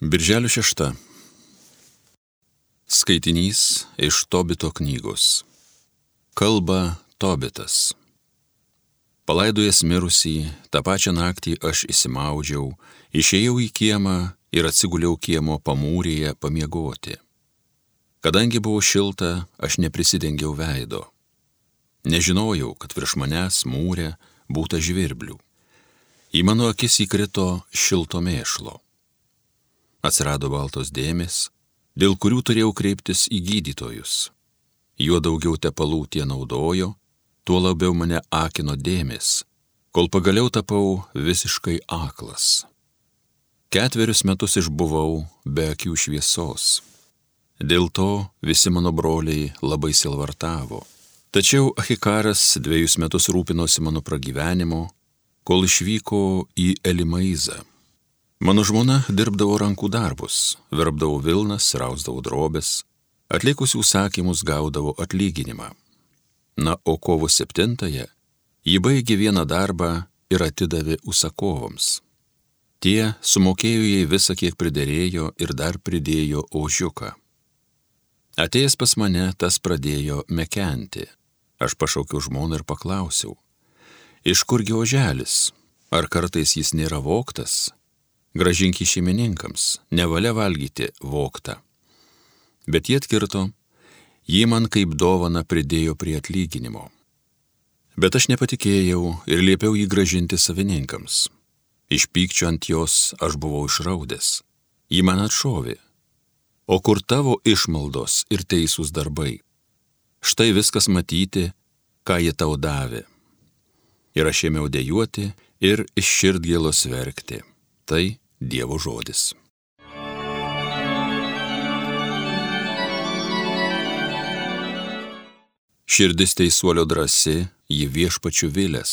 Birželio 6. Skaitinys iš Tobito knygos. Kalba Tobitas. Palaidojęs mirusį, tą pačią naktį aš įsimaudžiau, išėjau į kiemą ir atsiguliau kiemo pamūrėje pamiegoti. Kadangi buvo šilta, aš neprisidengiau veido. Nežinojau, kad virš manęs mūrė būta žvirblių. Į mano akis įkrito šilto mėšlo atsirado baltos dėmes, dėl kurių turėjau kreiptis į gydytojus. Juo daugiau tepalų tie naudojo, tuo labiau mane akino dėmes, kol pagaliau tapau visiškai aklas. Ketverius metus išbuvau be akių šviesos. Dėl to visi mano broliai labai silvartavo. Tačiau Ahikaras dviejus metus rūpinosi mano pragyvenimu, kol išvyko į Elimaizą. Mano žmona dirbdavo rankų darbus, verbdavo Vilnas, rausdavo drobės, atlikusių sakymus gaudavo atlyginimą. Na, o kovo septintąją ji baigė vieną darbą ir atidavė užsakovams. Tie sumokėjo jai visą, kiek priderėjo ir dar pridėjo ožiuką. Atėjęs pas mane, tas pradėjo mekenti. Aš pašaukiau žmoną ir paklausiau, iš kurgi oželis, ar kartais jis nėra voktas, gražinki šeimininkams, nevalia valgyti voktą. Bet jie atkirto, jį man kaip dovana pridėjo prie atlyginimo. Bet aš nepatikėjau ir liepiau jį gražinti savininkams. Iš pykčio ant jos aš buvau išraudęs. Jį man atšovė. O kur tavo išmaldos ir teisūs darbai? Štai viskas matyti, ką jie tau davė. Ir aš ėmiau dėjuoti ir iš širdgėlos verkti. Tai Dievo žodis. Širdis teisuolio drasi, ji viešpačių vilės.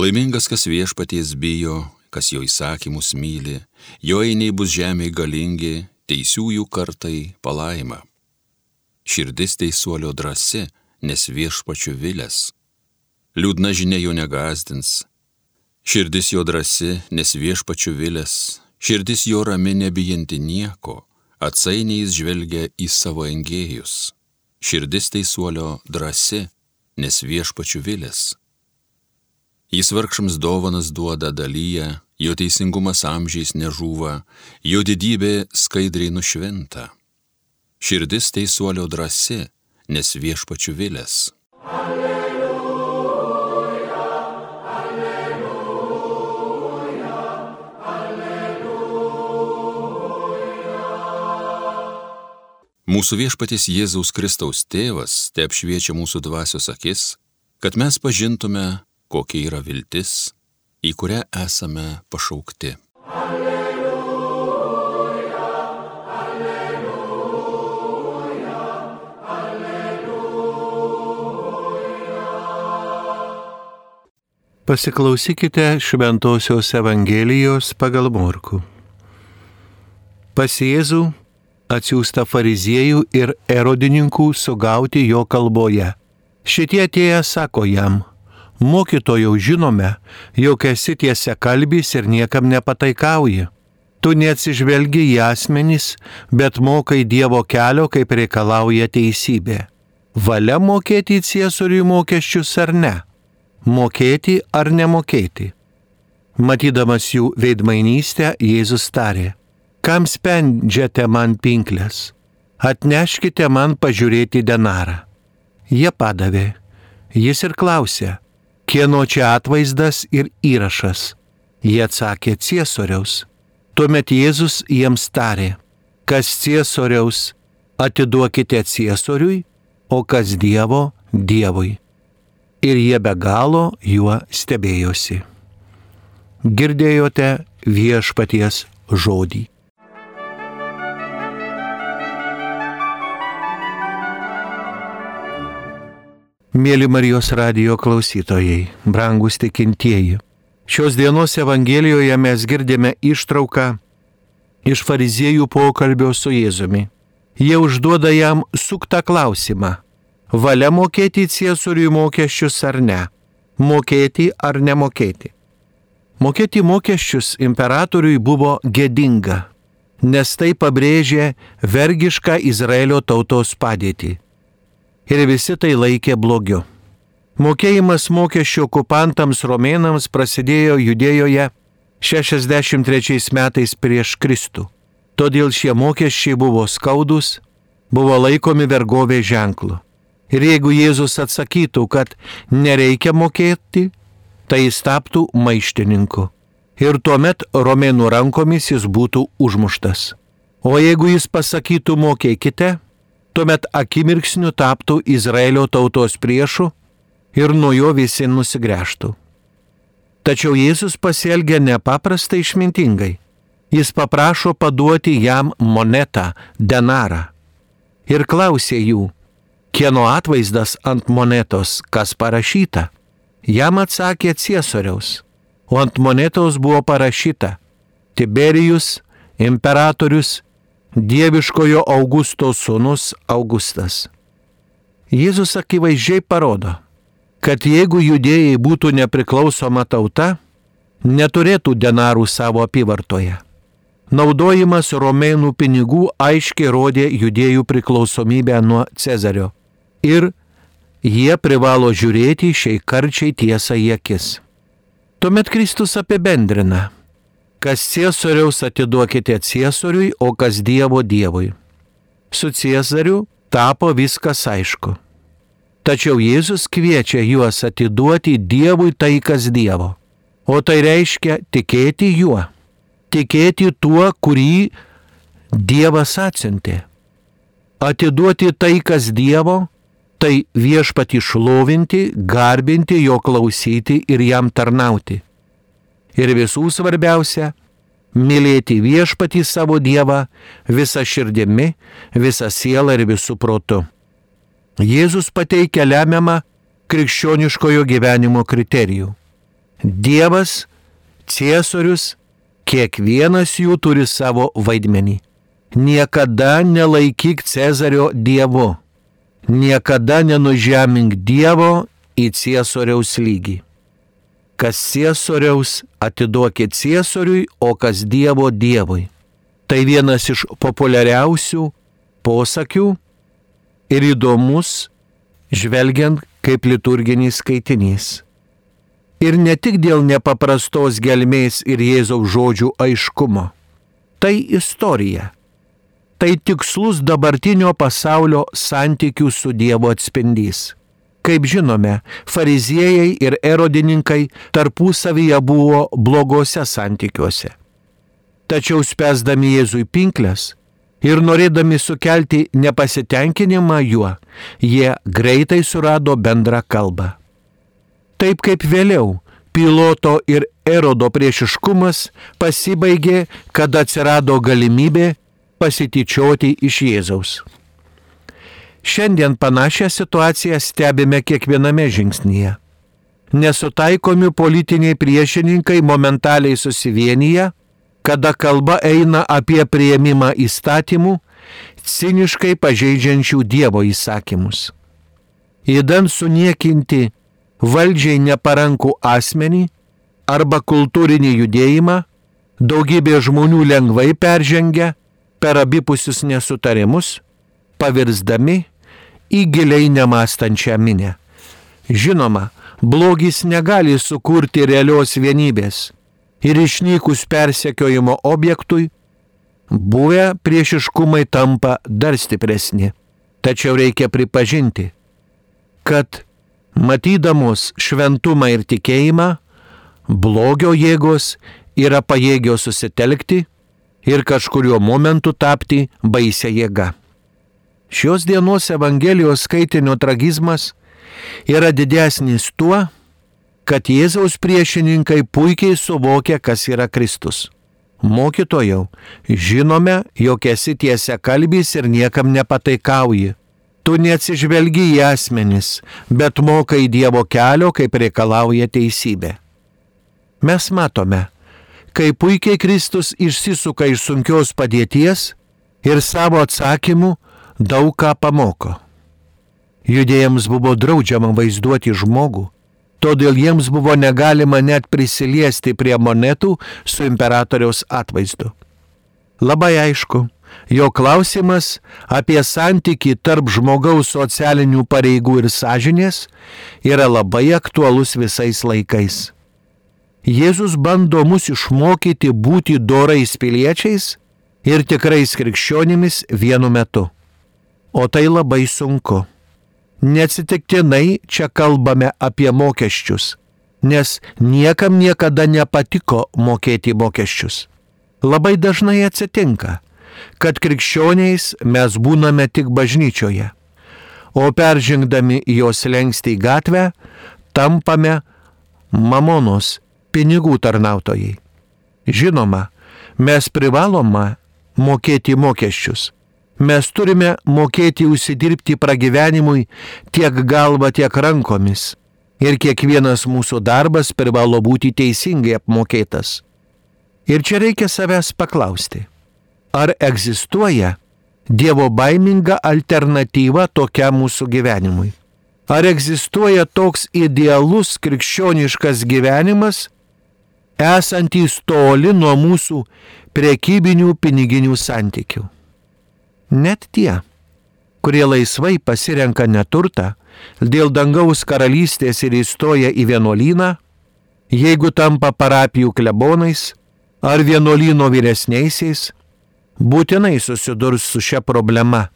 Laimingas, kas viešpaties bijo, kas jo įsakymus myli, jo einiai bus žemėje galingi, teisiųjų kartai palaima. Širdis teisuolio drasi, nes viešpačių vilės. Liūdna žinia jo negazdins, Širdis jo drasi, nes viešpačių vilės, širdis jo rami nebijanti nieko, atsainiai jis žvelgia į savo engėjus. Širdis teisuolio drasi, nes viešpačių vilės. Jis vargšams dovanas duoda dalyje, jo teisingumas amžiais nežūva, jo didybė skaidriai nušvinta. Širdis teisuolio drasi, nes viešpačių vilės. Alleluja. Mūsų viešpatis Jėzaus Kristaus tėvas te apšviečia mūsų dvasios akis, kad mes pažintume, kokia yra viltis, į kurią esame pašaukti. Alleluja, alleluja, alleluja. Pasiklausykite Šventojios Evangelijos pagal Morku. Pas Jėzų atsiųsta fariziejų ir erodininkų sugauti jo kalboje. Šitie atėję sako jam, mokytojau žinome, jog esi tiesia kalbys ir niekam nepataikauji. Tu neatsižvelgi į asmenys, bet mokai Dievo kelio, kaip reikalauja teisybė. Valia mokėti į ciesoriui mokesčius ar ne? Mokėti ar nemokėti? Matydamas jų veidmainystę, Jėzus tarė, kam spendžiate man pinklės? Atneškite man pažiūrėti denarą. Jie padavė. Jis ir klausė, kieno čia atvaizdas ir įrašas. Jie atsakė ciesoriaus. Tuomet Jėzus jiems tarė, kas ciesoriaus atiduokite ciesoriui, o kas Dievo Dievui. Ir jie be galo juo stebėjosi. Girdėjote viešpaties žodį. Mėly Marijos radio klausytojai, brangus tikintieji. Šios dienos Evangelijoje mes girdime ištrauką iš fariziejų pokalbio su Jėzumi. Jie užduoda jam suktą klausimą. Valia mokėti ciesoriui mokesčius ar ne? Mokėti ar nemokėti? Mokėti mokesčius imperatoriui buvo gėdinga, nes tai pabrėžė vergišką Izraelio tautos padėtį. Ir visi tai laikė blogiu. Mokėjimas mokesčių okupantams romėnams prasidėjo Judėjoje 63 metais prieš Kristų. Todėl šie mokesčiai buvo skaudus, buvo laikomi vergovė ženklu. Ir jeigu Jėzus atsakytų, kad nereikia mokėti, tai jis taptų maištininku. Ir tuomet romėnų rankomis jis būtų užmuštas. O jeigu jis pasakytų mokėkite, tuomet akimirksniu taptų Izraelio tautos priešu ir nuo jo visi nusigręžtų. Tačiau Jėzus pasielgia nepaprastai išmintingai. Jis paprašo paduoti jam monetą, denarą. Ir klausė jų, kieno atvaizdas ant monetos, kas parašyta. Jam atsakė Ciesoriaus, o ant monetos buvo parašyta Tiberijus, imperatorius, dieviškojo Augusto sūnus Augustas. Jėzus akivaizdžiai parodo, kad jeigu judėjai būtų nepriklausoma tauta, neturėtų denarų savo apyvartoje. Naudojimas romėnų pinigų aiškiai rodė judėjų priklausomybę nuo Cezario. Ir jie privalo žiūrėti šiai karčiai tiesą į akis. Tuomet Kristus apibendrina, kas Ciesoriaus atiduokite Ciesoriui, o kas Dievo Dievui. Su Ciesariu tapo viskas aišku. Tačiau Jėzus kviečia juos atiduoti Dievui tai, kas Dievo. O tai reiškia tikėti juo. Tikėti tuo, kurį Dievas atsintė. Atiduoti tai, kas Dievo, tai viešpati šlovinti, garbinti, jo klausyti ir jam tarnauti. Ir visų svarbiausia - mylėti viešpati savo Dievą visą širdimi, visą sielą ir visų protu. Jėzus pateikia lemiamą krikščioniškojo gyvenimo kriterijų. Dievas, Ciesorius, kiekvienas jų turi savo vaidmenį. Niekada nelaikyk Cezario Dievu niekada nenužemink Dievo į Ciesoriaus lygį. Kas Ciesoriaus atiduokit Ciesoriui, o kas Dievo Dievui. Tai vienas iš populiariausių posakių ir įdomus, žvelgiant kaip liturginis skaitinys. Ir ne tik dėl nepaprastos gelmės ir Jėzaus žodžių aiškumo. Tai istorija tai tikslus dabartinio pasaulio santykių su Dievu atspindys. Kaip žinome, fariziejai ir erodininkai tarpusavyje buvo blogose santykiuose. Tačiau spesdami Jėzui pinklės ir norėdami sukelti nepasitenkinimą juo, jie greitai surado bendrą kalbą. Taip kaip vėliau Piloto ir Erodo priešiškumas pasibaigė, kad atsirado galimybė pasityčioti iš Jėzaus. Šiandien panašią situaciją stebime kiekviename žingsnyje. Nesutaikomi politiniai priešininkai momentaliai susivienyje, kada kalba eina apie prieimimą įstatymų, ciniškai pažeidžiančių Dievo įsakymus. Įdant suniekinti valdžiai neparankų asmenį arba kultūrinį judėjimą, daugybė žmonių lengvai peržengia per abipusius nesutarimus, pavirsdami į giliai nemastančią minę. Žinoma, blogis negali sukurti realios vienybės ir išnykus persekiojimo objektui, buvę priešiškumai tampa dar stipresni. Tačiau reikia pripažinti, kad matydamos šventumą ir tikėjimą, blogio jėgos yra pajėgios susitelkti ir kažkurio momentu tapti baisia jėga. Šios dienos Evangelijos skaitinio tragizmas yra didesnis tuo, kad Jėzaus priešininkai puikiai suvokia, kas yra Kristus. Mokytojau, žinome, jog esi tiesia kalbys ir niekam nepataikauji. Tu neatsižvelgi į asmenis, bet mokai Dievo kelio, kaip reikalauja teisybė. Mes matome, kai puikiai Kristus išsisuka iš sunkios padėties ir savo atsakymu daug ką pamoko. Judėjams buvo draudžiama vaizduoti žmogų, todėl jiems buvo negalima net prisiliesti prie monetų su imperatoriaus atvaizdu. Labai aišku, jo klausimas apie santyki tarp žmogaus socialinių pareigų ir sąžinės yra labai aktualus visais laikais. Jėzus bando mus išmokyti būti dorais piliečiais ir tikrais krikščionimis vienu metu. O tai labai sunku. Neatsitiktinai čia kalbame apie mokesčius, nes niekam niekada nepatiko mokėti mokesčius. Labai dažnai atsitinka, kad krikščioniais mes būname tik bažnyčioje, o peržengdami jos lengstį į gatvę, tampame mamonos pinigų tarnautojai. Žinoma, mes privaloma mokėti mokesčius Mes turime mokėti užsidirbti pragyvenimui tiek galva, tiek rankomis. Ir kiekvienas mūsų darbas privalo būti teisingai apmokėtas. Ir čia reikia savęs paklausti, ar egzistuoja Dievo baiminga alternatyva tokiam mūsų gyvenimui? Ar egzistuoja toks idealus krikščioniškas gyvenimas, esantys toli nuo mūsų prekybinių piniginių santykių? Net tie, kurie laisvai pasirenka neturtą dėl dangaus karalystės ir įstoja į vienuolyną, jeigu tampa parapijų klebonais ar vienuolyno vyresniaisiais, būtinai susidurs su šia problema,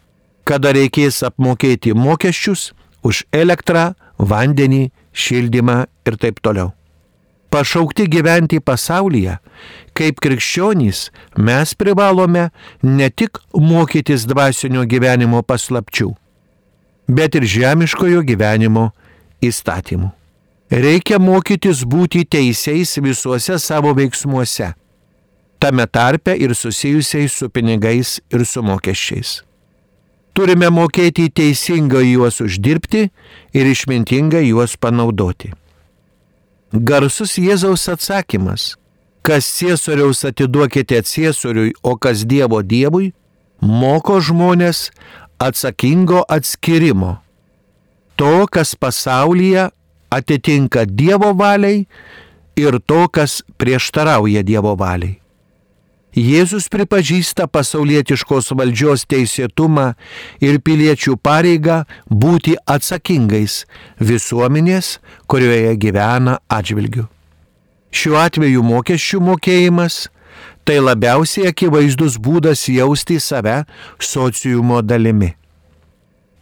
kada reikės apmokėti mokesčius už elektrą, vandenį, šildymą ir taip toliau. Pašaukti gyventi pasaulyje, kaip krikščionys mes privalome ne tik mokytis dvasinio gyvenimo paslapčių, bet ir žemiškojo gyvenimo įstatymų. Reikia mokytis būti teisiais visuose savo veiksmuose, tame tarpe ir susijusiais su pinigais ir su mokesčiais. Turime mokėti teisingai juos uždirbti ir išmintingai juos panaudoti. Garsus Jėzaus atsakymas, kas Ciesoriaus atiduokite Ciesoriui, o kas Dievo Dievui, moko žmonės atsakingo atskirimo. To, kas pasaulyje atitinka Dievo valiai ir to, kas prieštarauja Dievo valiai. Jėzus pripažįsta pasaulietiškos valdžios teisėtumą ir piliečių pareigą būti atsakingais visuomenės, kurioje gyvena atžvilgiu. Šiuo atveju mokesčių mokėjimas tai labiausiai akivaizdus būdas jausti save sociumo dalimi.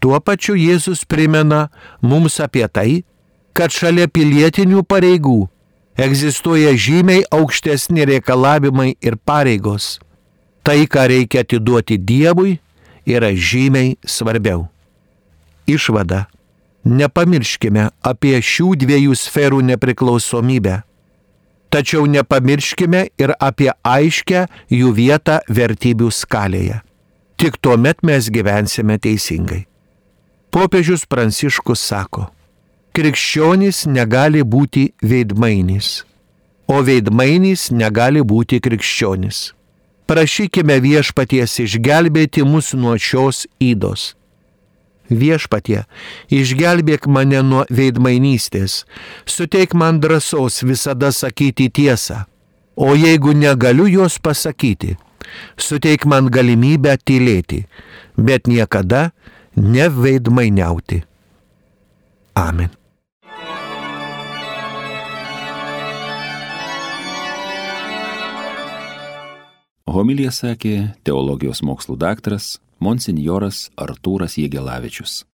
Tuo pačiu Jėzus primena mums apie tai, kad šalia pilietinių pareigų egzistuoja žymiai aukštesni reikalavimai ir pareigos. Tai, ką reikia atiduoti Dievui, yra žymiai svarbiau. Išvada. Nepamirškime apie šių dviejų sferų nepriklausomybę. Tačiau nepamirškime ir apie aiškę jų vietą vertybių skalėje. Tik tuomet mes gyvensime teisingai. Popiežius Pranciškus sako, krikščionis negali būti veidmainis, o veidmainis negali būti krikščionis. Prašykime viešpaties išgelbėti mus nuo šios įdos. Viešpatie, išgelbėk mane nuo veidmainystės, suteik man drąsos visada sakyti tiesą, o jeigu negaliu jos pasakyti, suteik man galimybę tylėti, bet niekada neveidmainiauti. Amen. Homilija sakė teologijos mokslų daktaras monsinjoras Artūras Jėgelavičius.